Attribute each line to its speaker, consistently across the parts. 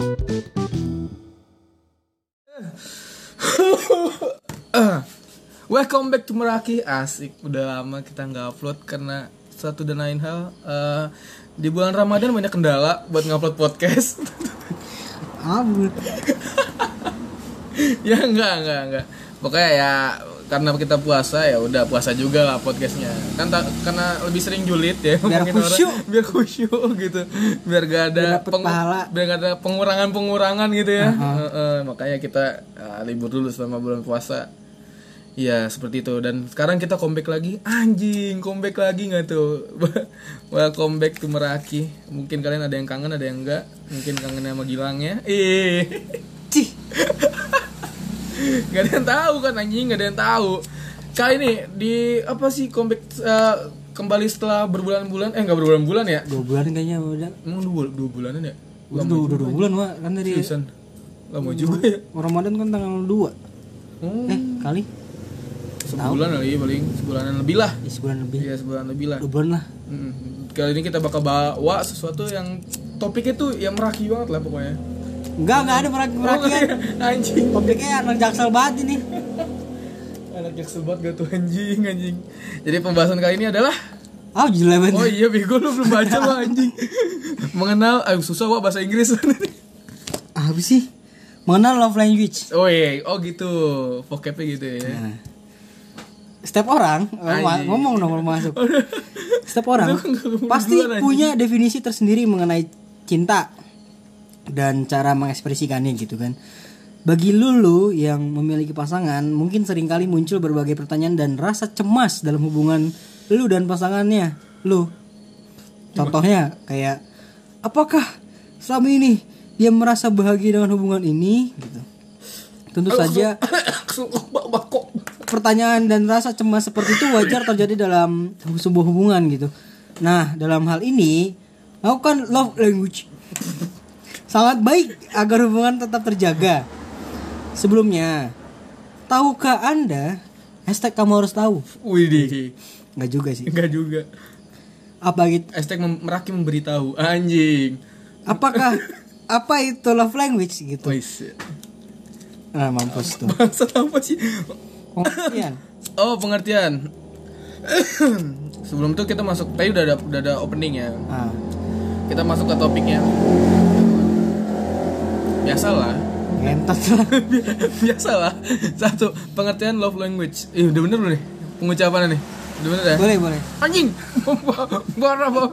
Speaker 1: Welcome back to Meraki. Asik, udah lama kita nggak upload karena satu dan lain hal. Eh, Di bulan Ramadan banyak kendala buat ngupload podcast.
Speaker 2: Abut.
Speaker 1: Ya enggak, enggak, enggak Pokoknya ya karena kita puasa ya udah puasa juga lah podcastnya. Kan ta- karena lebih sering julid ya
Speaker 2: Biar
Speaker 1: orang.
Speaker 2: khusyuk.
Speaker 1: biar khusyuk gitu. Biar gak ada
Speaker 2: Biar pahala.
Speaker 1: biar gak ada pengurangan pengurangan gitu ya. Heeh, makanya kita ah, libur dulu selama bulan puasa. Iya seperti itu. Dan sekarang kita comeback lagi. Anjing comeback lagi nggak tuh? Welcome back to Meraki. Mungkin kalian ada yang kangen ada yang enggak mungkin kangen sama Gilang ya eh
Speaker 2: Cih.
Speaker 1: Gak ada yang tahu kan anjing, gak ada yang tahu. Kali ini di apa sih comeback eh, kembali setelah berbulan-bulan eh nggak berbulan-bulan ya?
Speaker 2: Dua bulan kayaknya udah.
Speaker 1: Emang dua, dua bulanan ya?
Speaker 2: Udah dua, dua bulan Wak. kan dari
Speaker 1: Seriusan? Lama juga ya?
Speaker 2: Ramadan kan tanggal 2
Speaker 1: Oh,
Speaker 2: Eh kali
Speaker 1: sebulan kali paling sebulanan lebih lah.
Speaker 2: ya, sebulan lebih.
Speaker 1: Iya sebulan lebih lah.
Speaker 2: Dua bulan lah.
Speaker 1: Mm. Kali ini kita bakal bawa sesuatu yang topiknya tuh yang meraki banget lah pokoknya.
Speaker 2: Enggak, enggak ada meraki
Speaker 1: Oh, iya. anjing.
Speaker 2: Topiknya anak jaksel banget ini.
Speaker 1: Anak jaksel banget gak tuh anjing anjing. Jadi pembahasan kali ini adalah
Speaker 2: Ah, jelek banget.
Speaker 1: Oh iya bego lu belum baca lo anjing Mengenal, ayo susah wah bahasa Inggris
Speaker 2: Ah, apa sih? Mengenal love language.
Speaker 1: Oh iya, oh gitu Vocabnya gitu ya
Speaker 2: Nah. Setiap orang oh, ma-
Speaker 1: Anjing.
Speaker 2: ngomong dong kalau masuk. Setiap orang pasti punya definisi tersendiri mengenai cinta dan cara mengekspresikannya gitu kan. Bagi lulu yang memiliki pasangan, mungkin sering kali muncul berbagai pertanyaan dan rasa cemas dalam hubungan lu dan pasangannya. Lu. Contohnya kayak apakah selama ini dia merasa bahagia dengan hubungan ini gitu. Tentu saja pertanyaan dan rasa cemas seperti itu wajar terjadi dalam sebuah hubungan gitu. Nah, dalam hal ini, lakukan love language. Sangat baik agar hubungan tetap terjaga. Sebelumnya, tahukah Anda hashtag kamu harus tahu?
Speaker 1: Widih
Speaker 2: Nggak juga sih.
Speaker 1: Enggak juga
Speaker 2: Apa gitu?
Speaker 1: Hashtag mem- meraki memberitahu Anjing
Speaker 2: Apakah apa itu love language gitu?
Speaker 1: Wais
Speaker 2: Nah, mampus tuh.
Speaker 1: Bangsat apa sih
Speaker 2: Pengertian.
Speaker 1: Oh pengertian Sebelum itu kita masuk Tadi udah ada, udah ada opening ya
Speaker 2: Ah,
Speaker 1: Kita masuk ke topiknya Biasalah
Speaker 2: ngentot lah.
Speaker 1: Biasalah Satu Pengertian love language Ih udah bener belum nih Pengucapannya nih Udah bener ya
Speaker 2: Boleh, boleh.
Speaker 1: Anjing Bang.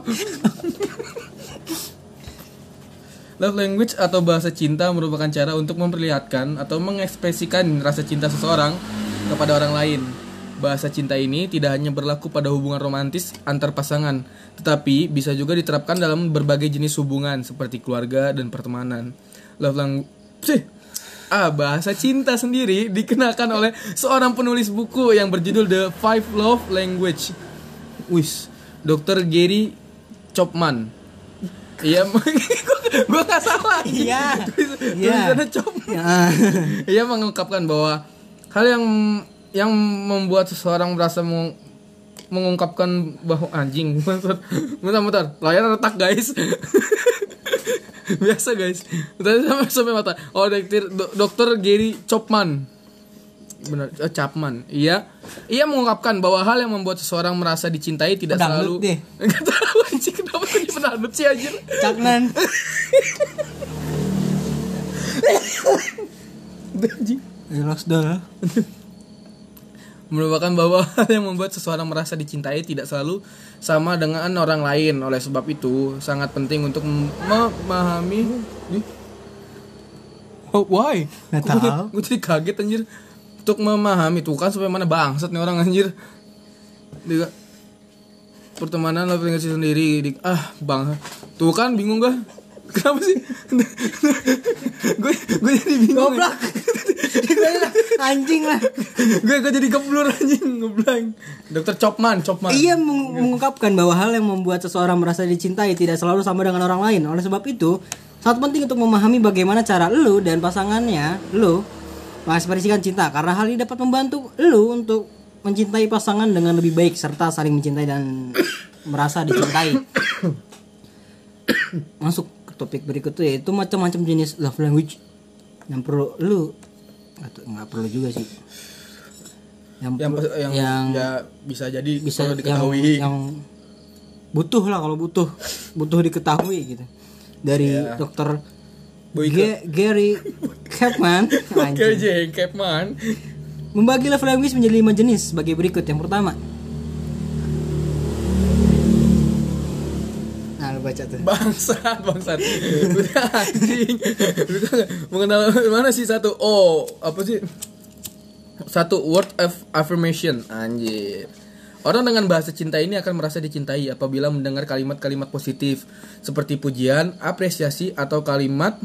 Speaker 1: Love language atau bahasa cinta merupakan cara untuk memperlihatkan atau mengekspresikan rasa cinta seseorang kepada orang lain. Bahasa cinta ini tidak hanya berlaku pada hubungan romantis antar pasangan, tetapi bisa juga diterapkan dalam berbagai jenis hubungan seperti keluarga dan pertemanan. Love language Ah, bahasa cinta sendiri dikenakan oleh seorang penulis buku yang berjudul The Five Love Language. Wis, Dr. Gary Chapman. Iya, gue gak salah.
Speaker 2: Iya. Iya.
Speaker 1: Tulisannya Chapman.
Speaker 2: Ya.
Speaker 1: Ia mengungkapkan bahwa hal yang yang membuat seseorang merasa meng- mengungkapkan bahwa anjing bentar bentar, bentar. layar retak guys biasa guys tadi sampai sampai mata oh dokter do- dokter Gary Chapman benar eh, Chapman iya ia mengungkapkan bahwa hal yang membuat seseorang merasa dicintai tidak
Speaker 2: Pedangdut
Speaker 1: selalu
Speaker 2: deh.
Speaker 1: nggak tahu anjing kenapa jadi pedangdut sih anjir
Speaker 2: Caknan. Jelas dah.
Speaker 1: Merupakan bahwa hal yang membuat seseorang merasa dicintai tidak selalu sama dengan orang lain. Oleh sebab itu, sangat penting untuk mem- memahami. Oh, why?
Speaker 2: Nggak tahu.
Speaker 1: Gue jadi kaget anjir. Untuk memahami tuh kan sampai mana bangsat nih orang anjir. Dia pertemanan love language sendiri di, ah bang tuh kan bingung gak kenapa sih gue gue jadi bingung
Speaker 2: Goblok. Anjing lah.
Speaker 1: gue gue jadi keblur anjing ngeblank dokter Chopman Chopman
Speaker 2: Ia meng- mengungkapkan bahwa hal yang membuat seseorang merasa dicintai tidak selalu sama dengan orang lain. Oleh sebab itu, sangat penting untuk memahami bagaimana cara lu dan pasangannya, lu mengekspresikan cinta karena hal ini dapat membantu lu untuk mencintai pasangan dengan lebih baik serta saling mencintai dan merasa dicintai. Masuk topik berikutnya yaitu macam-macam jenis love language yang perlu lu atau nggak perlu juga sih yang
Speaker 1: yang
Speaker 2: perlu-
Speaker 1: yang,
Speaker 2: yang
Speaker 1: ya bisa jadi
Speaker 2: bisa
Speaker 1: perlu
Speaker 2: yang,
Speaker 1: diketahui
Speaker 2: yang butuh lah kalau butuh butuh diketahui gitu dari
Speaker 1: Iya.
Speaker 2: dokter. Ge- Gary Chapman
Speaker 1: Oke
Speaker 2: anjing.
Speaker 1: aja Capman
Speaker 2: membagi love language menjadi lima jenis sebagai berikut yang pertama nah lu baca tuh.
Speaker 1: Bangsat bangsat anjing. Mengenal mana sih satu oh apa sih? Satu word of affirmation. Anjir. Orang dengan bahasa cinta ini akan merasa dicintai apabila mendengar kalimat-kalimat positif seperti pujian, apresiasi atau kalimat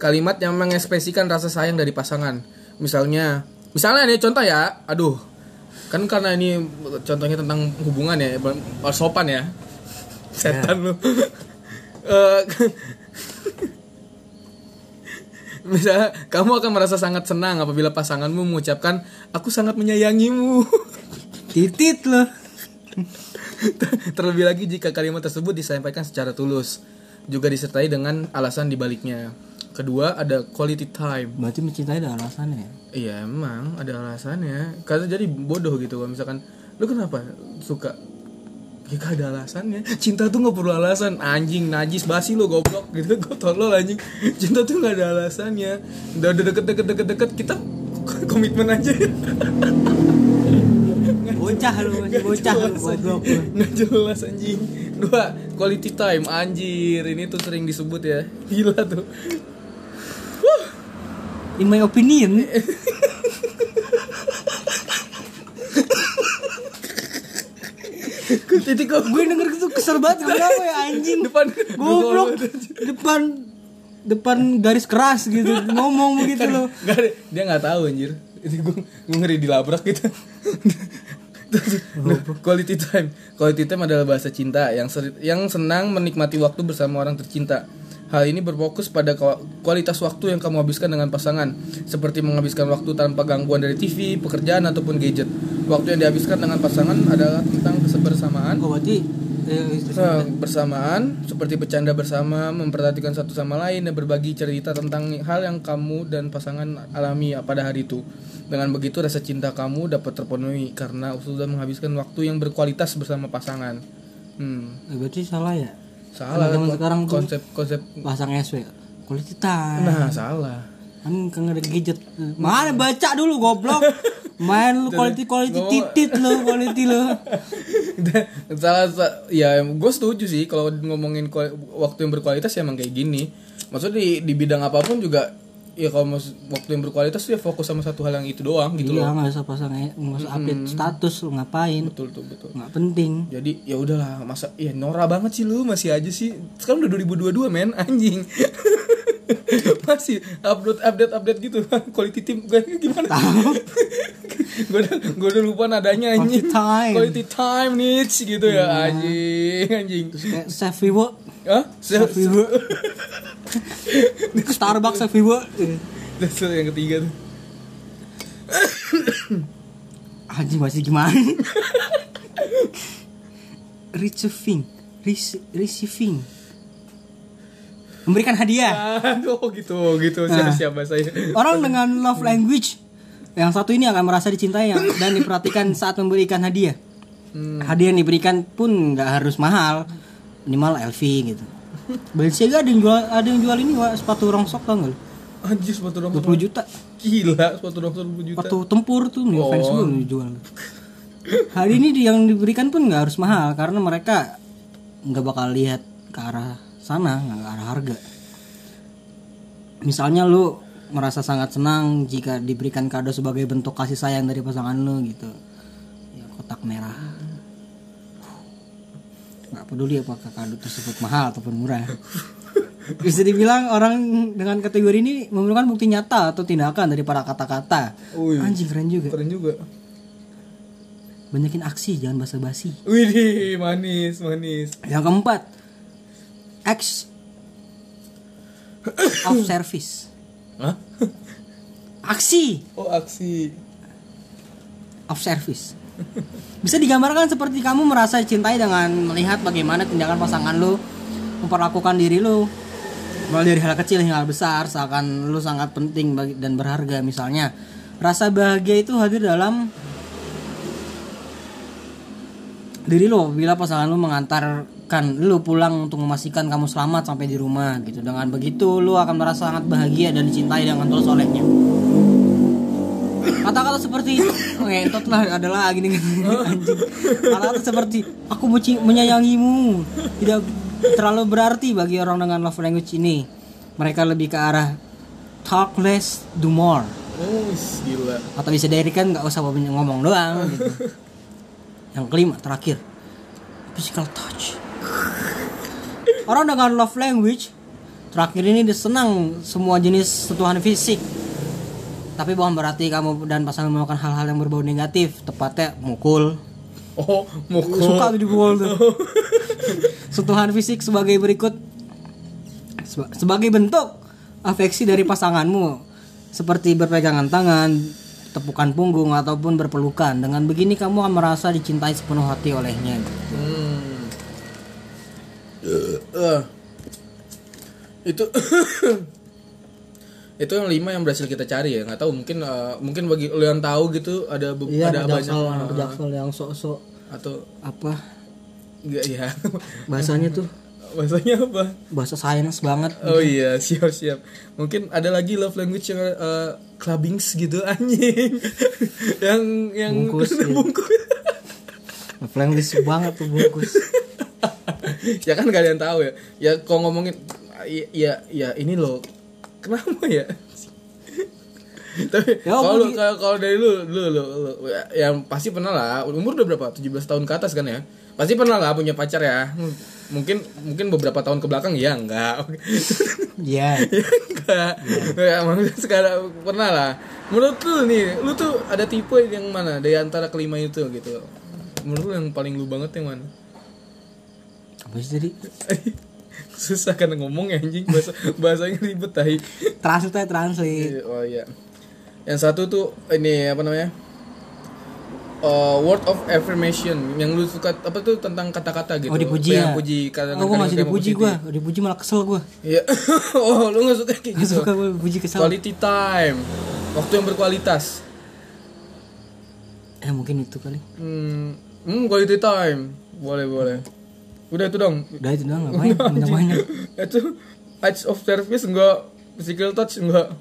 Speaker 1: kalimat yang mengekspresikan rasa sayang dari pasangan. Misalnya, misalnya nih contoh ya, aduh, kan karena ini contohnya tentang hubungan ya, sopan ya, setan lu. Eh, Misalnya, kamu akan merasa sangat senang apabila pasanganmu mengucapkan, aku sangat menyayangimu.
Speaker 2: titit loh
Speaker 1: Terlebih lagi jika kalimat tersebut disampaikan secara tulus, juga disertai dengan alasan dibaliknya. Kedua ada quality time.
Speaker 2: berarti mencintai ada alasannya ya
Speaker 1: Iya emang ada alasannya. Karena jadi bodoh gitu kalau misalkan lu kenapa suka? Ya gak ada alasannya. Cinta tuh nggak perlu alasan. Anjing najis basi lo goblok gitu. Gue tolol anjing. Cinta tuh nggak ada alasannya. Udah udah deket deket deket deket kita komitmen aja.
Speaker 2: bocah lu masih bocah lu goblok
Speaker 1: Nggak jelas anjing. Dua quality time anjir. Ini tuh sering disebut ya. Gila tuh.
Speaker 2: in my opinion
Speaker 1: Titik
Speaker 2: gue denger itu kesel banget kenapa ya anjing
Speaker 1: depan
Speaker 2: goblok depan depan garis keras gitu ngomong begitu loh
Speaker 1: Gak ada, dia nggak tahu anjir. Itu gue gue ngeri dilabrak gitu. Terus, quality time. Quality time adalah bahasa cinta yang seri- yang senang menikmati waktu bersama orang tercinta. Hal ini berfokus pada kualitas waktu yang kamu habiskan dengan pasangan, seperti menghabiskan waktu tanpa gangguan dari TV, pekerjaan ataupun gadget. Waktu yang dihabiskan dengan pasangan adalah tentang kebersamaan,
Speaker 2: oh berarti eh,
Speaker 1: Eh, bersamaan seperti bercanda bersama, memperhatikan satu sama lain dan berbagi cerita tentang hal yang kamu dan pasangan alami pada hari itu. Dengan begitu rasa cinta kamu dapat terpenuhi karena sudah menghabiskan waktu yang berkualitas bersama pasangan. Hmm,
Speaker 2: eh, berarti salah ya
Speaker 1: salah
Speaker 2: Zaman sekarang
Speaker 1: konsep konsep.
Speaker 2: pasang SW quality time
Speaker 1: Nah, salah.
Speaker 2: kan kan ada gadget mana baca dulu goblok main lu quality quality titit lu quality lu
Speaker 1: salah sa- ya gue setuju sih kalau ngomongin waktu yang berkualitas ya emang kayak gini. Maksudnya di, di bidang apa pun juga ya kalau mas- waktu yang berkualitas tuh ya fokus sama satu hal yang itu doang gitu
Speaker 2: iya
Speaker 1: loh.
Speaker 2: nggak usah pasang nggak usah update status lu ngapain
Speaker 1: Betul tuh betul.
Speaker 2: nggak penting
Speaker 1: Jadi ya udahlah masa ya Nora banget sih lu masih aja sih. Sekarang udah 2022 men anjing. masih upload update update gitu quality time gue gimana gue udah gue udah lupa nadanya anjing
Speaker 2: Quality time.
Speaker 1: quality time niche gitu ya anjing anjing
Speaker 2: kayak self reward
Speaker 1: Hah?
Speaker 2: reward Starbucks reward
Speaker 1: Terus yang ketiga tuh.
Speaker 2: Anjing masih gimana? Receiving. Rece- receiving. Memberikan hadiah.
Speaker 1: Aduh gitu gitu. Siapa siapa saya?
Speaker 2: Orang dengan love language yang satu ini akan merasa dicintai yang- dan diperhatikan saat memberikan hadiah. Hadiah yang diberikan pun nggak harus mahal, minimal LV gitu. Balenciaga ada yang jual ada yang jual ini Wak, sepatu rongsok tau nggak
Speaker 1: anjir sepatu rongsok
Speaker 2: 20 juta.
Speaker 1: gila sepatu rongsok 20 juta
Speaker 2: Sepatu tempur tuh nih
Speaker 1: Oh.
Speaker 2: fans gue jual. Hari ini yang diberikan pun nggak harus mahal karena mereka nggak bakal lihat ke arah sana, nggak ke arah harga. Misalnya lu merasa sangat senang jika diberikan kado sebagai bentuk kasih sayang dari pasangan lu gitu. Ya kotak merah. Nggak peduli apakah kado tersebut mahal ataupun murah. Bisa dibilang orang dengan kategori ini memerlukan bukti nyata atau tindakan daripada kata-kata.
Speaker 1: Wih.
Speaker 2: Anjing keren juga.
Speaker 1: keren juga
Speaker 2: Banyakin aksi, jangan basa-basi.
Speaker 1: Widih, manis, manis.
Speaker 2: Yang keempat, acts of service.
Speaker 1: Hah?
Speaker 2: Aksi
Speaker 1: Oh, aksi.
Speaker 2: of service. Bisa digambarkan seperti kamu merasa dicintai dengan melihat bagaimana tindakan pasangan lu memperlakukan diri lu. Mulai dari hal kecil hingga hal besar seakan lu sangat penting dan berharga. Misalnya rasa bahagia itu hadir dalam diri lo bila pasangan lu mengantarkan lu pulang untuk memastikan kamu selamat sampai di rumah gitu. Dengan begitu lu akan merasa sangat bahagia dan dicintai dengan tulus olehnya kata-kata seperti ngentot lah adalah gini anjing. Kata-kata seperti aku menyayangimu. Tidak terlalu berarti bagi orang dengan love language ini. Mereka lebih ke arah talk less do more.
Speaker 1: Oh, gila.
Speaker 2: atau bisa dari kan nggak usah ngomong doang gitu. yang kelima terakhir. Physical touch. Orang dengan love language terakhir ini dia senang semua jenis sentuhan fisik tapi bukan berarti kamu dan pasangan melakukan hal-hal yang berbau negatif. Tepatnya mukul.
Speaker 1: Oh, mukul.
Speaker 2: suka tuh dipukul tuh. Sentuhan fisik sebagai berikut. Seba- sebagai bentuk afeksi dari pasanganmu. Seperti berpegangan tangan tepukan punggung ataupun berpelukan. Dengan begini kamu akan merasa dicintai sepenuh hati olehnya.
Speaker 1: Hmm. Eh. itu itu yang lima yang berhasil kita cari ya nggak tahu mungkin eh, mungkin bagi lo yang tahu gitu ada
Speaker 2: iya
Speaker 1: ada banyak.
Speaker 2: Anak jaksel yang sok-sok
Speaker 1: atau
Speaker 2: apa?
Speaker 1: Enggak ya
Speaker 2: bahasanya tuh?
Speaker 1: Bahasanya apa?
Speaker 2: Bahasa sains banget.
Speaker 1: Oh iya siap siap. Mungkin ada lagi love language yang eh, clubbings gitu anjing. Yang yang
Speaker 2: Bungkus, iya.
Speaker 1: bungkus.
Speaker 2: Language banget tuh bungkus.
Speaker 1: Ya kan yang tahu ya. Ya kalau ngomongin ya ya, ya ini loh kenapa ya? Tapi
Speaker 2: Ya,
Speaker 1: kalau kalau kalau dari lu lu lu, lu ya, yang pasti pernah lah. Umur udah berapa? 17 tahun ke atas kan ya? Pasti pernah lah punya pacar ya. Hmm, mungkin mungkin beberapa tahun ke belakang? Ya enggak.
Speaker 2: Iya.
Speaker 1: Ya enggak. Ya maksudnya sekarang pernah lah. Menurut lu nih lu tuh ada tipe yang mana? Dari antara kelima itu gitu. Menurut lu yang paling lu banget yang mana?
Speaker 2: Apa sih tadi
Speaker 1: susah kan ngomong ya anjing. Bahasa bahasanya ribet tahi
Speaker 2: translate translate.
Speaker 1: Oh iya. Yang satu tuh ini apa namanya? Uh, word of affirmation. Yang lu suka apa tuh tentang kata-kata gitu.
Speaker 2: Oh dipuji ya?
Speaker 1: puji kata
Speaker 2: Oh gue masih dipuji gue Dipuji malah kesel gue
Speaker 1: iya. Oh lu nggak suka kayak
Speaker 2: Gak
Speaker 1: gitu
Speaker 2: suka gue dipuji kesel.
Speaker 1: Quality time. Waktu yang berkualitas.
Speaker 2: Eh mungkin itu kali.
Speaker 1: Hmm, hmm quality time. Boleh boleh udah itu dong.
Speaker 2: Udah itu doang ngapain? Minta banyak.
Speaker 1: Itu acts of service enggak? Physical touch enggak?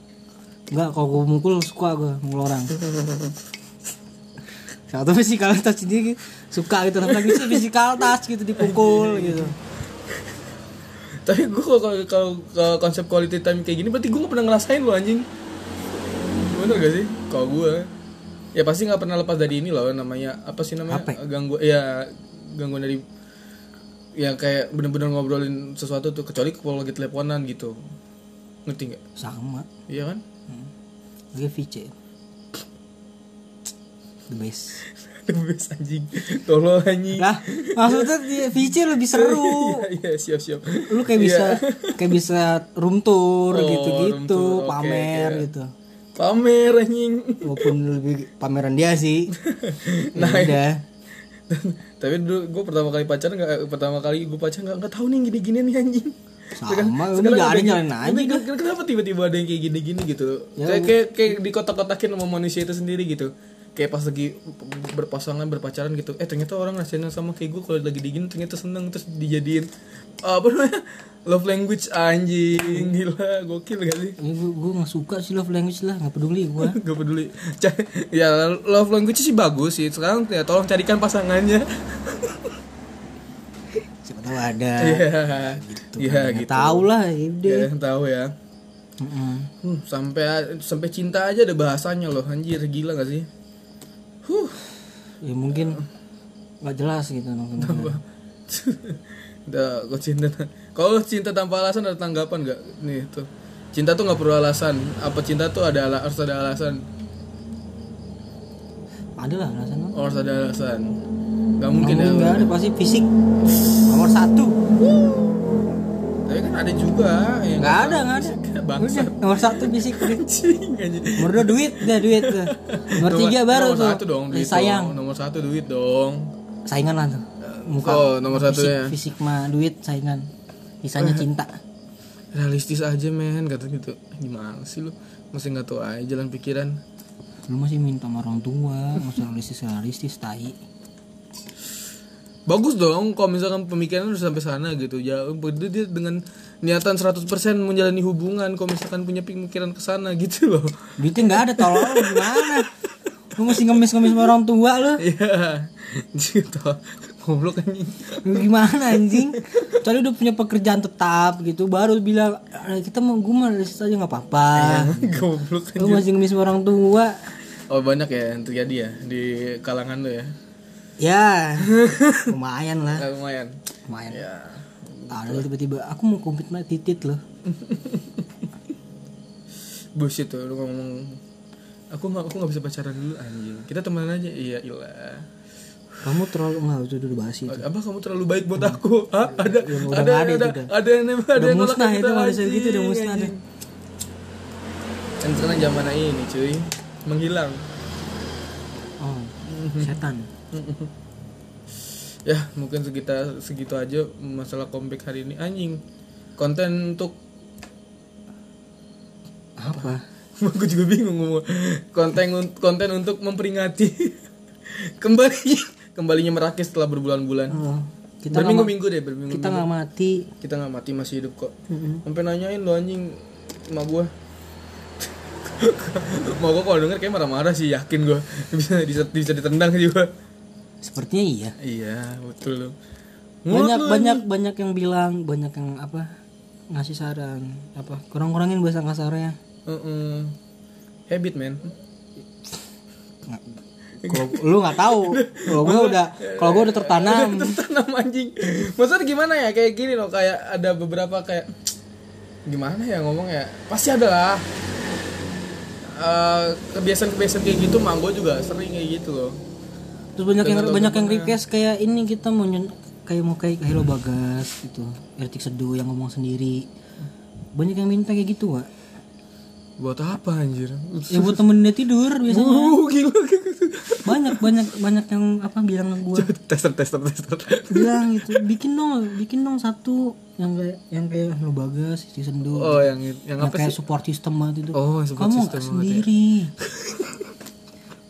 Speaker 2: Enggak kalau gue mukul suka gue Mukul orang. Satu physical touch ini Suka gitu Lagi sih physical touch gitu Dipukul gitu.
Speaker 1: Tapi gue kalau kalau konsep quality time kayak gini berarti gue gak pernah ngerasain lo anjing. Bener gak sih? Kalau gue ya pasti nggak pernah lepas dari ini loh namanya apa sih namanya?
Speaker 2: HP.
Speaker 1: gangguan ya gangguan dari ya kayak bener-bener ngobrolin sesuatu tuh kecuali kalau lagi teleponan gitu. Ngerti nggak?
Speaker 2: Sama.
Speaker 1: Iya kan?
Speaker 2: Gue VC The best.
Speaker 1: The best anjing. Tolong anjing.
Speaker 2: Lah maksudnya di VC lebih seru.
Speaker 1: iya iya siap siap.
Speaker 2: Lu kayak bisa Kayak bisa room tour
Speaker 1: Oh,
Speaker 2: gitu-gitu
Speaker 1: room tour,
Speaker 2: Pamer
Speaker 1: oke.
Speaker 2: gitu.
Speaker 1: Pamer anjing.
Speaker 2: Walaupun lebih pameran dia sih.
Speaker 1: Nah,
Speaker 2: nah, udah
Speaker 1: tapi dulu gue pertama kali pacaran nggak pertama kali gue pacaran nggak nggak tahu nih gini gini nih anjing.
Speaker 2: Sama, lu nggak ada nyalain aja.
Speaker 1: kenapa tiba-tiba ada yang kayak gini-gini gitu?
Speaker 2: Ya,
Speaker 1: kayak kayak kayak di kotak-kotakin sama manusia itu sendiri gitu. Kayak pas lagi berpasangan berpacaran gitu. Eh ternyata orang ngerasain yang sama kayak gue kalau lagi digini ternyata seneng terus dijadiin apa namanya love language anjing. Gila gokil gak sih?
Speaker 2: Ini gue, gue gak suka sih love language lah Gak peduli gue
Speaker 1: gak peduli. Ca- ya love language sih bagus sih. Sekarang ya tolong carikan pasangannya.
Speaker 2: Siapa tahu ada.
Speaker 1: Iya iya
Speaker 2: Nggak
Speaker 1: gitu.
Speaker 2: Tahu lah udah
Speaker 1: ya tahu ya.
Speaker 2: Mm-mm.
Speaker 1: Hmm, sampai sampai cinta aja ada bahasanya loh anjir. Gila gak sih? Huh.
Speaker 2: Ya mungkin Gak jelas gitu maksudnya.
Speaker 1: udah kok cinta kalau cinta tanpa alasan ada tanggapan gak nih tuh cinta tuh nggak perlu alasan. Apa cinta tuh ada ala- harus ada alasan?
Speaker 2: Ada lah alasan.
Speaker 1: Oh, harus ada alasan. Nggak mungkin ya
Speaker 2: Nggak ada pasti fisik. Nomor satu.
Speaker 1: Tapi kan ada juga yang
Speaker 2: Nggak ada nggak ada.
Speaker 1: bangsa
Speaker 2: Udah, Nomor satu fisik. Nomor dua duit. Udah duit. Nomor tiga baru
Speaker 1: nomor
Speaker 2: tuh.
Speaker 1: satu dong duit
Speaker 2: Sayang.
Speaker 1: dong. nomor satu duit dong.
Speaker 2: Saingan lah tuh. Muka
Speaker 1: Oh, nomor
Speaker 2: fisik,
Speaker 1: satunya.
Speaker 2: Fisik mah duit saingan Sisanya cinta.
Speaker 1: Realistis aja men. Kata gitu. Gimana sih lu? Masih nggak tahu aja jalan pikiran.
Speaker 2: Lu masih minta sama orang tua. Masa realistis realistis tai.
Speaker 1: Bagus dong kalau misalkan pemikiran udah sampai sana gitu. Ya itu dia dengan niatan 100% menjalani hubungan kalau misalkan punya pemikiran ke sana gitu loh.
Speaker 2: Duitnya nggak ada tolong. Gimana? Lu masih ngemis-ngemis sama orang tua lu?
Speaker 1: Iya. Gitu goblok anjing.
Speaker 2: Lu gimana anjing? Soalnya udah punya pekerjaan tetap gitu. Baru bilang "Ah, Kita mau gue realistis aja gak apa-apa.
Speaker 1: Goblok
Speaker 2: Lu masih ngemis orang tua.
Speaker 1: Oh banyak ya yang terjadi ya di kalangan lo ya?
Speaker 2: Ya Lumayan lah.
Speaker 1: Nah, lumayan.
Speaker 2: Lumayan.
Speaker 1: Ya.
Speaker 2: Ada tiba-tiba Aku mau komitmen titit loh
Speaker 1: bullshit tuh lu ngomong aku nggak aku nggak bisa pacaran dulu anjing. Kita temenan aja. Iya ilah
Speaker 2: Kamu terlalu Enggak itu udah bahas itu.
Speaker 1: Apa kamu terlalu baik buat aku? Hah? ada
Speaker 2: Ya,
Speaker 1: ada
Speaker 2: nggak ada
Speaker 1: ada ada
Speaker 2: udah.
Speaker 1: ada yang ada
Speaker 2: Udah
Speaker 1: yang
Speaker 2: musnah
Speaker 1: kita,
Speaker 2: itu manusia gitu udah musnah deh.
Speaker 1: kan sekarang zaman ini cuy menghilang.
Speaker 2: Oh Setan.
Speaker 1: Ya mungkin sekitar segitu aja masalah comeback hari ini. Anjing konten untuk
Speaker 2: Apa?
Speaker 1: Aku juga bingung konten konten untuk memperingati kembali kembalinya merakit setelah berbulan-bulan.
Speaker 2: Oh, Kita
Speaker 1: berminggu-minggu deh berminggu
Speaker 2: kita nggak mati.
Speaker 1: Kita nggak mati masih hidup kok.
Speaker 2: Mm-mm.
Speaker 1: sampai nanyain lo anjing sama gua. Mau gua kalau denger kayak marah-marah sih yakin gua. Bisa bisa, bisa ditendang juga
Speaker 2: Sepertinya iya.
Speaker 1: Iya betul. Lo
Speaker 2: banyak banyak banyak yang bilang banyak yang apa ngasih saran apa kurang-kurangin bahasa kasarnya.
Speaker 1: Habit man
Speaker 2: kalau lu nggak tahu. Kalau gue udah kalau gue udah tertanam.
Speaker 1: Tertanam anjing. Maksudnya gimana ya? Kayak gini loh kayak ada beberapa kayak gimana ya ngomong ya? Pasti ada lah. Eh, kebiasaan-kebiasaan kayak gitu mak gue juga sering kayak gitu loh.
Speaker 2: Terus banyak yang banyak yang request kayak ini kita mau nyen- kayak mau kayak Hello Bagas gitu. Ertik Seduh yang ngomong sendiri. Banyak yang minta kayak gitu Wak.
Speaker 1: Buat apa anjir?
Speaker 2: Ya buat temenin dia tidur biasanya.
Speaker 1: Uh gila
Speaker 2: banyak banyak banyak yang apa bilang ke gue
Speaker 1: tester tester tester.
Speaker 2: Bilang gitu bikin dong bikin dong satu. Yang kayak yang kayak Hello Bagas Ertik Seduh
Speaker 1: oh yang yang
Speaker 2: yang
Speaker 1: apa
Speaker 2: kayak
Speaker 1: sih?
Speaker 2: support system banget itu.
Speaker 1: Oh support
Speaker 2: kamu
Speaker 1: system ya.
Speaker 2: sendiri.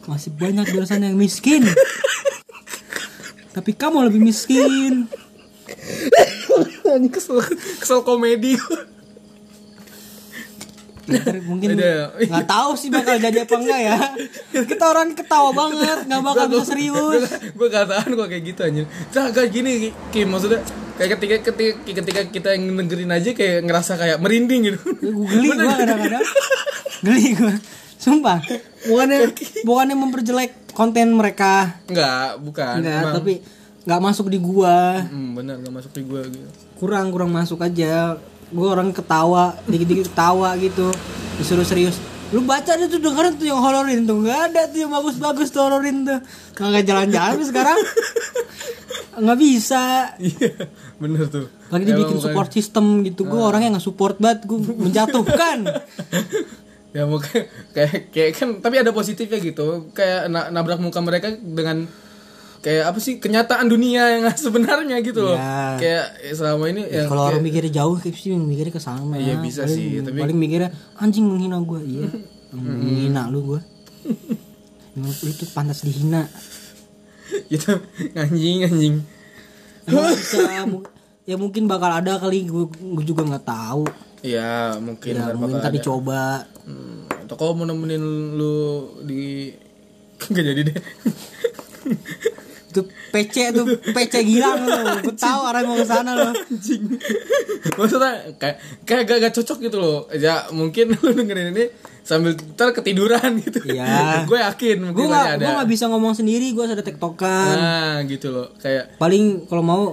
Speaker 2: Masih banyak sana yang miskin. Tapi kamu lebih miskin.
Speaker 1: Kesel kesel komedi
Speaker 2: mungkin nggak tahu sih bakal jadi apa enggak ya. Kita orang ketawa banget nggak bakal bisa serius.
Speaker 1: gue gak tahan gue kayak gitu anjir. Nah, kayak gini Kim maksudnya kayak ketika ketika ketika kita yang dengerin aja kayak ngerasa kayak merinding gitu.
Speaker 2: Gue geli gue kadang-kadang. Geli gue sumpah. Bukannya bukannya memperjelek konten mereka.
Speaker 1: Enggak, bukan.
Speaker 2: enggak
Speaker 1: Emang-
Speaker 2: tapi nggak masuk di gua.
Speaker 1: Hmm, benar gak masuk di gue gitu.
Speaker 2: kurang kurang masuk aja gue orang ketawa dikit-dikit ketawa gitu. Disuruh serius. Lu baca deh tuh dengerin tuh yang hororin tuh. Nggak ada tuh yang bagus-bagus tuh hororin tuh. Kagak jalan-jalan sekarang. Nggak bisa.
Speaker 1: Iya, bener tuh.
Speaker 2: lagi dibikin support system gitu. Gue orangnya nggak support banget. Gue menjatuhkan.
Speaker 1: Ya mau kayak, kayak kan tapi ada positifnya gitu. Kayak na- nabrak muka mereka dengan kayak apa sih kenyataan dunia yang sebenarnya gitu loh.
Speaker 2: Iya.
Speaker 1: Kayak eh, selama ini ya
Speaker 2: kalau orang mikirnya jauh kayak sih mikirnya ke sana
Speaker 1: Iya, bisa
Speaker 2: paling,
Speaker 1: sih, tapi-
Speaker 2: paling mikirnya anjing menghina gue iya menghina lu gue lu tuh pantas dihina
Speaker 1: gitu anjing anjing.
Speaker 2: Ya mungkin bakal ada kali gue gue juga nggak tahu
Speaker 1: Iya, mungkin
Speaker 2: ya mungkin tadi coba
Speaker 1: Hmm, atau kalau mau nemenin lu di Gak jadi deh.
Speaker 2: Tuh PC tuh PC gilang lo gue tahu arah mau ke sana lo
Speaker 1: anjing. Maksudnya kayak kayak gak, gak cocok gitu loh. Ya mungkin lu dengerin ini sambil ntar ketiduran gitu.
Speaker 2: Iya.
Speaker 1: gue yakin
Speaker 2: gue
Speaker 1: ada.
Speaker 2: gue nggak bisa ngomong sendiri gue ada tektokan.
Speaker 1: Nah gitu loh. Kayak
Speaker 2: paling kalau mau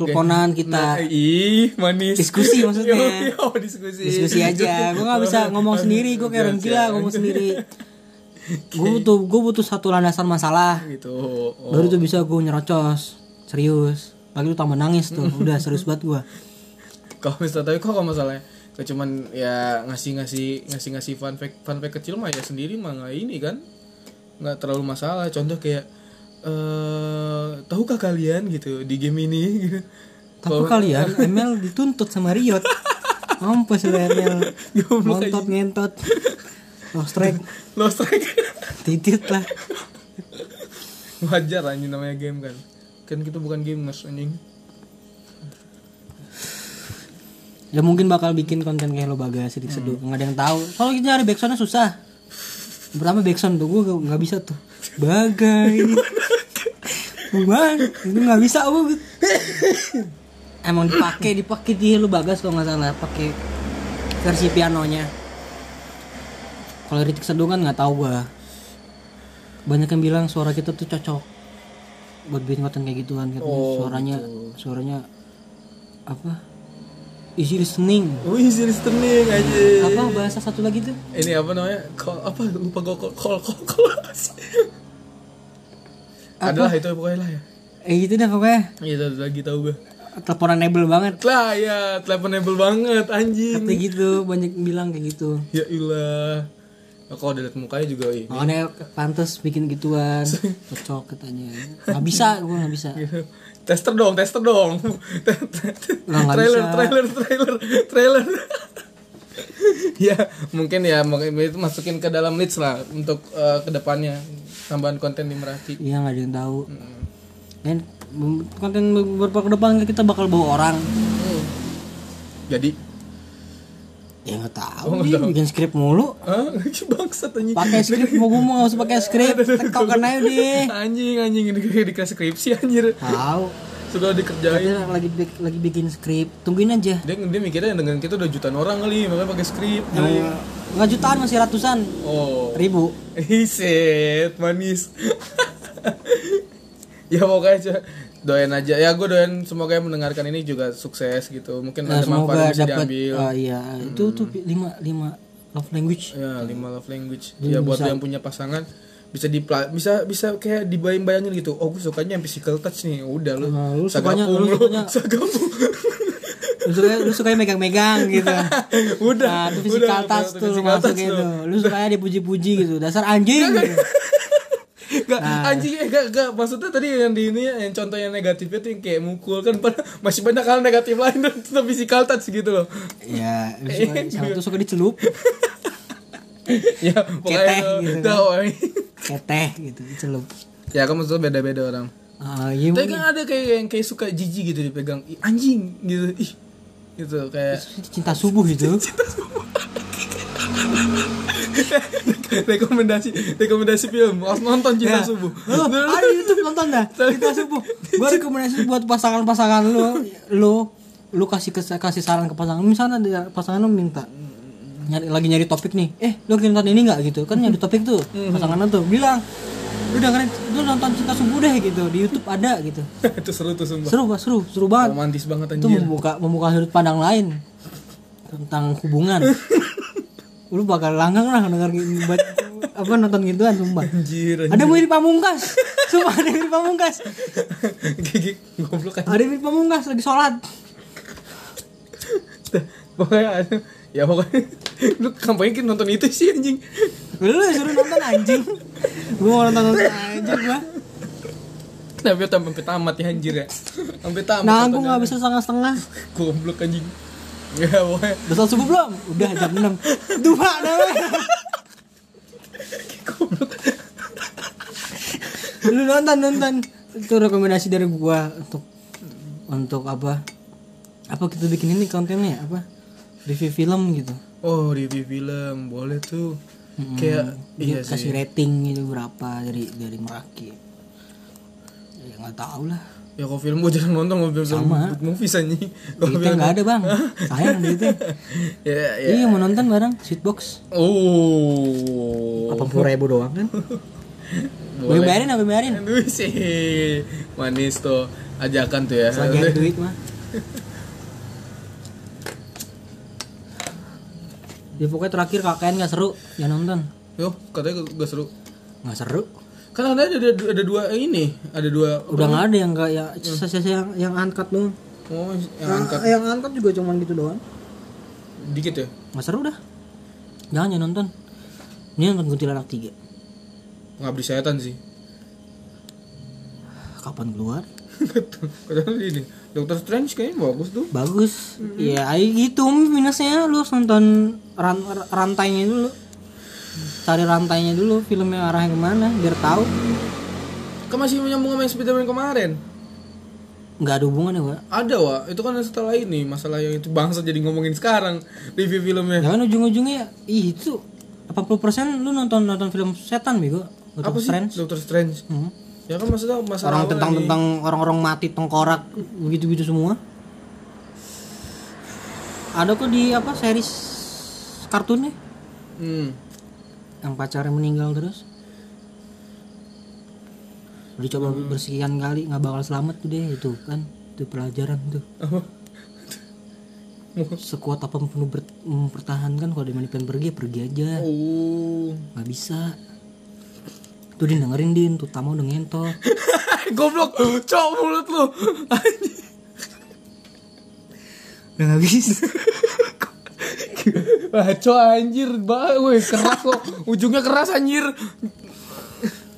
Speaker 2: teleponan
Speaker 1: nah,
Speaker 2: kita.
Speaker 1: Ih manis.
Speaker 2: Diskusi maksudnya.
Speaker 1: Yo, yo, diskusi.
Speaker 2: Diskusi aja. Gue nggak bisa ngomong sendiri gue kayak orang gila ngomong sendiri gue butuh gue butuh satu landasan masalah.
Speaker 1: Gitu. Oh.
Speaker 2: baru tuh bisa gue nyerocos. Serius. Lagi tuh tambah nangis tuh. Udah serius banget gue
Speaker 1: kalau misalnya tapi kok kalau masalahnya kayak cuman ya ngasih ngasih ngasih ngasih fun fact fun fact kecil mah ya sendiri mah nggak ini kan. Nggak terlalu masalah. Contoh kayak eh tahukah kalian gitu di game ini? Gitu
Speaker 2: tapi kalian ML dituntut sama Riot. Mampus
Speaker 1: Goblok
Speaker 2: ngentot ngentot lost track
Speaker 1: Lost track.
Speaker 2: titit lah.
Speaker 1: Wajar anjing namanya game kan. Kan kita bukan gamers anjing.
Speaker 2: ya mungkin bakal bikin konten kayak lo bagas sedikit seduh nggak ada yang tahu. Kalau kita nyari backsoundnya susah. Pertama backsound tuh? Gue nggak bisa tuh. Bagai Bukan, itu nggak bisa gue emang dipakai dipakai di lo bagas kalau nggak salah. Pakai versi pianonya kalau Ritik Seduh kan nggak tahu gue banyak yang bilang suara kita tuh cocok buat bikin konten kayak gituan katanya
Speaker 1: Oh,
Speaker 2: suaranya suaranya apa easy listening
Speaker 1: Oh, easy listening aja.
Speaker 2: apa bahasa satu lagi tuh
Speaker 1: Ini apa namanya? Call, apa lupa gue call call call. call. Adalah itu pokoknya lah ya.
Speaker 2: eh gitu dah pokoknya
Speaker 1: Iya lagi tahu gue.
Speaker 2: teleponanable banget
Speaker 1: Lah ya, teleponable banget anjing.
Speaker 2: kayak gitu banyak bilang kayak gitu
Speaker 1: Ya ilah. Nah, kalau dilihat mukanya juga ini.
Speaker 2: makanya pantas bikin gituan cocok katanya nggak bisa gue nggak bisa
Speaker 1: Tester dong, tester dong.
Speaker 2: Nggak
Speaker 1: trailer,
Speaker 2: bisa.
Speaker 1: trailer, trailer, trailer. ya, mungkin ya mungkin itu masukin ke dalam list lah untuk eh, ke depannya tambahan konten di Merapi.
Speaker 2: iya nggak ada yang tahu dan mm, konten beberapa ke depan kita bakal bawa orang
Speaker 1: Hmm. Jadi,
Speaker 2: ya nggak tahu
Speaker 1: Oh,
Speaker 2: nih
Speaker 1: tahu.
Speaker 2: bikin skrip mulu
Speaker 1: ah, bangsat anjing.
Speaker 2: pakai skrip mau gue mau usah pakai skrip tektokan aja deh
Speaker 1: Anjing, anjing ini dikasih skripsi anjir.
Speaker 2: tahu
Speaker 1: Sudah dikerjain.
Speaker 2: dia lagi lagi bikin skrip tungguin aja
Speaker 1: Dia dia mikirnya dengan kita udah jutaan orang kali, makanya pakai skrip.
Speaker 2: Eh, nggak jutaan masih ratusan
Speaker 1: Oh.
Speaker 2: ribu
Speaker 1: Hiset, manis. ya pokoknya aja doain aja. Ya gue doain semoga yang mendengarkan ini juga sukses gitu. Mungkin
Speaker 2: Nah,
Speaker 1: ada manfaat bisa diambil.
Speaker 2: ah, iya itu tuh lima lima love language
Speaker 1: Ya, lima love language. Ya buat yang punya pasangan bisa di bisa bisa kayak dibayang-bayangin gitu. Oh, gue sukanya yang physical touch nih. Udah lu.
Speaker 2: Nah, lu sukanya- lu sukanya- lu suka lu suka megang-megang gitu
Speaker 1: udah.
Speaker 2: nah itu physical
Speaker 1: udah,
Speaker 2: touch
Speaker 1: udah,
Speaker 2: tuh lu
Speaker 1: physical
Speaker 2: masuk
Speaker 1: touch
Speaker 2: gitu lu sukanya dipuji-puji gitu dasar anjing gitu.
Speaker 1: Gak,
Speaker 2: Nah.
Speaker 1: anjing eh gak, gak, maksudnya tadi yang di ini yang contoh yang negatifnya tuh yang kayak mukul kan masih banyak hal negatif lain dan tetap physical touch gitu loh.
Speaker 2: ya suka sama tuh suka dicelup?
Speaker 1: Ya pokoknya
Speaker 2: Keteh
Speaker 1: itu-
Speaker 2: gitu
Speaker 1: itu, woy.
Speaker 2: keteh gitu dicelup.
Speaker 1: Ya kan maksudnya beda-beda orang.
Speaker 2: ah iya
Speaker 1: Tapi kan ada kayak yang kayak suka jijik gitu dipegang. Ih, anjing gitu. Ih gitu kayak
Speaker 2: cinta subuh gitu
Speaker 1: rekomendasi rekomendasi film. Harus nonton cinta
Speaker 2: Ya.
Speaker 1: subuh.
Speaker 2: Lu ada YouTube nonton dah. Cinta subuh. Gua rekomendasi buat pasangan-pasangan lu lu lu kasih kasih saran ke pasangan. Misalnya ada pasangan lu minta nyari lagi nyari topik nih. Eh lu nonton ini nggak? Gitu. Kan nyari topik tuh pasangan lu tuh. Bilang lu dengerin lu nonton cinta subuh deh gitu. Di YouTube ada gitu.
Speaker 1: Itu seru tuh sumpah.
Speaker 2: Seru seru seru banget.
Speaker 1: Romantis banget
Speaker 2: itu
Speaker 1: anjir.
Speaker 2: membuka membuka sudut pandang lain tentang hubungan lu bakal langgang lah denger gitu, buat- apa nonton gituan sumpah.
Speaker 1: Anjir anjir.
Speaker 2: Ada mirip pamungkas. Sumpah ada mirip pamungkas.
Speaker 1: Gigi goblok kan
Speaker 2: ada mirip pamungkas lagi sholat.
Speaker 1: Pokoknya ada ya pokoknya lu kampanye kan nonton itu sih anjing.
Speaker 2: Lu suruh nonton anjing. Gua mau nonton nonton anjing gua.
Speaker 1: Tapi sampai tamat ya anjir ya. Sampai tamat
Speaker 2: nah gua
Speaker 1: nontonnya.
Speaker 2: nggak bisa setengah setengah
Speaker 1: goblok anjing ya pokoknya.
Speaker 2: Udah sholat subuh belum? Udah jam 6 dua namanya
Speaker 1: goblok.
Speaker 2: Lu nonton nonton. Itu rekomendasi dari gua untuk untuk apa? Apa kita bikin ini kontennya? Apa? Review film gitu.
Speaker 1: Oh review film. Boleh tuh. Kayak iya
Speaker 2: kasih
Speaker 1: sih.
Speaker 2: rating gitu berapa dari dari Meraki. Ya nggak tahu lah
Speaker 1: ya kalau film gue jarang nonton kalau film
Speaker 2: Sama.
Speaker 1: movies Kalau
Speaker 2: duitnya nggak ada bang. Sayang duitnya
Speaker 1: ya ya.
Speaker 2: Iya mau nonton bareng sweetbox.
Speaker 1: Oh.
Speaker 2: Delapan puluh ribu doang kan? Gue
Speaker 1: boleh.
Speaker 2: bayarin aku bayarin.
Speaker 1: Aduh sih manis tuh. Ajakan tuh ya.
Speaker 2: Selagi ada duit mah. Ya pokoknya terakhir KKN nggak seru ya nonton.
Speaker 1: Yo katanya gak, gak seru.
Speaker 2: Nggak seru
Speaker 1: kan ada ada ada dua ini ada dua
Speaker 2: udah nggak ada yang nggak ya sisa yang yang angkat doang.
Speaker 1: Oh yang angkat
Speaker 2: yang angkat juga cuman gitu doang.
Speaker 1: Dikit ya?
Speaker 2: Nggak seru dah. Jangan ya nonton. Ini nonton kuntilanak tiga.
Speaker 1: Ngabdi setan sih.
Speaker 2: Kapan keluar?
Speaker 1: Katanya ini Doctor Strange kayaknya bagus tuh.
Speaker 2: Bagus. Ya ay- itu minusnya lu harus nonton ran- rantainya dulu cari rantainya dulu filmnya arahnya ke mana biar tahu.
Speaker 1: Kan masih menyambung sama yang Spiderman kemarin.
Speaker 2: Nggak ada hubungannya pak
Speaker 1: ada wa itu kan setelah ini masalah yang itu bangsa jadi ngomongin sekarang review filmnya.
Speaker 2: Jangan ujung-ujungnya ih, itu 80% lu nonton nonton film setan bego.
Speaker 1: Apa
Speaker 2: Doctor
Speaker 1: sih?
Speaker 2: Strange.
Speaker 1: Doctor Strange.
Speaker 2: Hmm.
Speaker 1: ya kan maksudnya masalah
Speaker 2: orang tentang
Speaker 1: ini.
Speaker 2: tentang orang-orang mati tengkorak begitu-begitu semua. Ada kok di apa series kartunnya?
Speaker 1: Hmm.
Speaker 2: Yang pacarnya meninggal terus? Udah coba
Speaker 1: Hmm.
Speaker 2: bersekian kali nggak bakal selamat tuh deh itu kan itu pelajaran tuh.
Speaker 1: Apa?
Speaker 2: Sekuat apa pun mempertahankan kalau pengen pergi ya pergi aja.
Speaker 1: Oh.
Speaker 2: Nggak bisa. Tuh dia dengerin din tuh tamu udah ngentot.
Speaker 1: Goblok cowok mulut lu.
Speaker 2: Udah nggak bisa
Speaker 1: Baco anjir, bah, weh keras kok. Ujungnya keras anjir.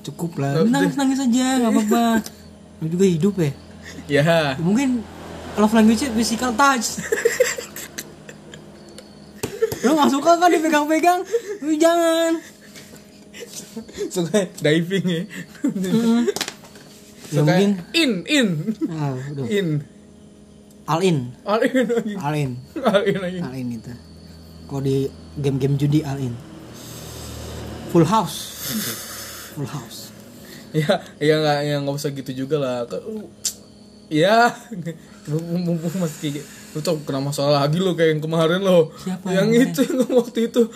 Speaker 2: cukup lah. Nangis nangis aja nggak apa-apa. Lu juga hidup ya?
Speaker 1: Ya,
Speaker 2: mungkin love language physical touch. Lo gak suka kan dipegang-pegang? Lu jangan.
Speaker 1: Suka diving ya.
Speaker 2: ya
Speaker 1: Suka
Speaker 2: mungkin.
Speaker 1: in, in,
Speaker 2: ah,
Speaker 1: in.
Speaker 2: all in.
Speaker 1: All in lagi.
Speaker 2: all in.
Speaker 1: All in
Speaker 2: all in itu kalau di game-game judi all in. Full house. Full house.
Speaker 1: Ya, ya nggak ya nggak usah gitu juga lah. Ke- Ya, mumpung masih lu tau kena masalah lagi lo kayak yang kemarin lo.
Speaker 2: Siapa
Speaker 1: yang
Speaker 2: yang
Speaker 1: itu yang waktu itu.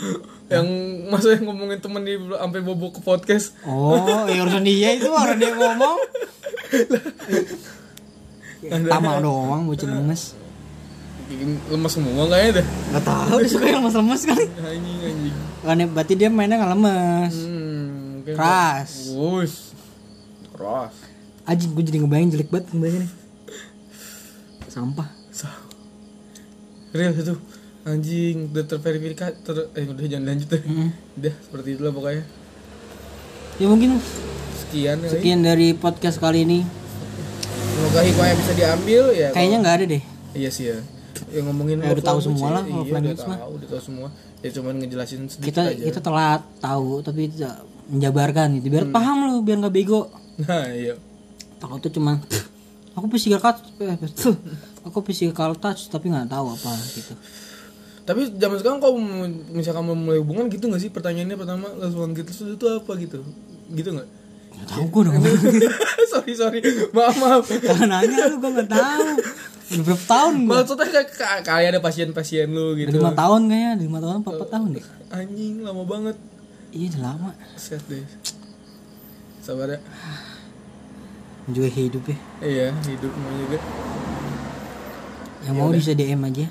Speaker 1: Yang masa yang ngomongin temen dia sampai bobo ke podcast.
Speaker 2: oh ya urusan dia itu orang dia ngomong. Tama doang bocil lemes
Speaker 1: Bikin lemas semua kayaknya deh.
Speaker 2: Gak tau dia suka yang lemes-lemes kali
Speaker 1: Anjing anjing.
Speaker 2: Kan berarti dia mainnya gak lemes
Speaker 1: Hmm,
Speaker 2: Keras.
Speaker 1: Wush. Keras.
Speaker 2: Anjing gue jadi ngebayang jelek banget ngebayangin Sampah
Speaker 1: Sa. Real itu. Anjing udah terverifikasi ter eh udah jangan lanjut deh.
Speaker 2: Mm.
Speaker 1: Udah seperti itulah pokoknya.
Speaker 2: Ya mungkin
Speaker 1: Sekian kali.
Speaker 2: sekian dari podcast kali ini
Speaker 1: Semoga hikmahnya bisa diambil ya.
Speaker 2: Kayaknya nggak ada deh
Speaker 1: Iya sih ya. Yang ngomongin
Speaker 2: Ya, udah tahu semua
Speaker 1: ya.
Speaker 2: lah
Speaker 1: Iya, udah
Speaker 2: language mah.
Speaker 1: tahu, udah tahu semua. Ya cuman ngejelasin sedikit
Speaker 2: Kita
Speaker 1: aja.
Speaker 2: kita telat tahu Tapi tidak menjabarkan gitu Biar paham lo biar gak bego
Speaker 1: Nah, iya.
Speaker 2: Takut tuh cuma Aku physical touch eh. Aku physical touch tapi nggak tahu apa gitu
Speaker 1: Tapi zaman sekarang kalau misalkan mau mulai hubungan gitu gak sih pertanyaannya pertama langsung gitu itu apa gitu? Gitu nggak?
Speaker 2: Gak tahu gue dong.
Speaker 1: Sorry sorry. Maaf maaf.
Speaker 2: Kalau nanya lu gue gak tahu. Udah berapa tahun gue
Speaker 1: maksudnya kayak kayak- kayak ada pasien-pasien lu gitu.
Speaker 2: Lima tahun kayaknya Lima tahun apa empat tahun deh.
Speaker 1: Anjing lama banget.
Speaker 2: Iya udah lama.
Speaker 1: Set deh. Sabar ya.
Speaker 2: Juga hidup ya.
Speaker 1: Iya hidup mau juga.
Speaker 2: Yang mau bisa DM aja.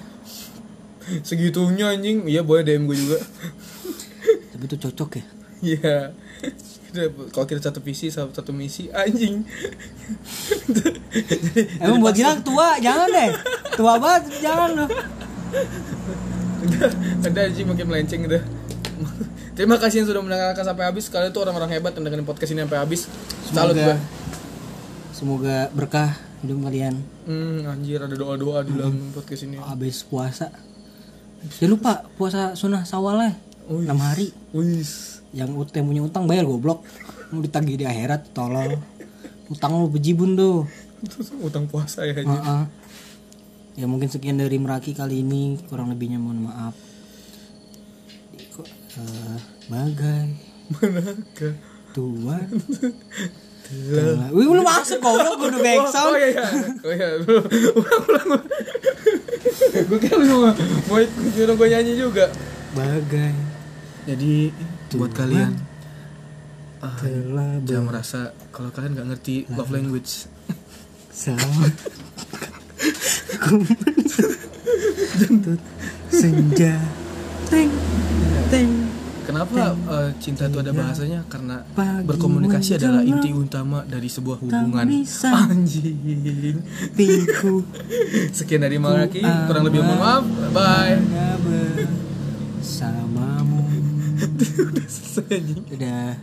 Speaker 1: Segitunya anjing. Iya boleh DM gue juga.
Speaker 2: Tapi itu cocok ya
Speaker 1: iya kalau kita satu visi satu, satu misi anjing
Speaker 2: Emang buat gila tua Jangan deh Tua banget Jangan loh
Speaker 1: ada anjing makin melenceng udah Terima kasih yang sudah mendengarkan sampai habis. Kalian tuh orang-orang hebat yang dengerin podcast ini sampai habis. Salut gue.
Speaker 2: Semoga berkah hidup kalian
Speaker 1: Hmm, anjir ada doa-doa di dalam podcast ini.
Speaker 2: Habis puasa Jangan lupa puasa sunnah sawal ya
Speaker 1: Wih.
Speaker 2: 6 hari
Speaker 1: Wis.
Speaker 2: Yang ut- yang punya utang bayar goblok Mau ditagih di akhirat tolol Utang lu bejibun tuh
Speaker 1: utang puasa ya anjing.
Speaker 2: Heeh. Ya mungkin sekian dari Meraki kali ini kurang lebihnya mohon maaf. Kok eh, bagai
Speaker 1: Manakah?
Speaker 2: Tuhan telah. Wih belum masuk kok, gue udah back
Speaker 1: Oh, oh
Speaker 2: sound.
Speaker 1: iya iya. Oh iya. Ulang ulang. gue kira lu mau mau gue nyanyi juga.
Speaker 2: Bagai
Speaker 1: Jadi buat kalian ah, jangan merasa kalau kalian nggak ngerti love language.
Speaker 2: Jentut senja. Teng teng.
Speaker 1: Kenapa eh, cinta itu ada bahasanya? Karena berkomunikasi adalah inti utama dari sebuah hubungan. Anjing.
Speaker 2: Piku
Speaker 1: Sekian dari Maraki, kurang lebih mohon maaf. Bye.
Speaker 2: bersamamu.
Speaker 1: Udah selesai anjing.
Speaker 2: Udah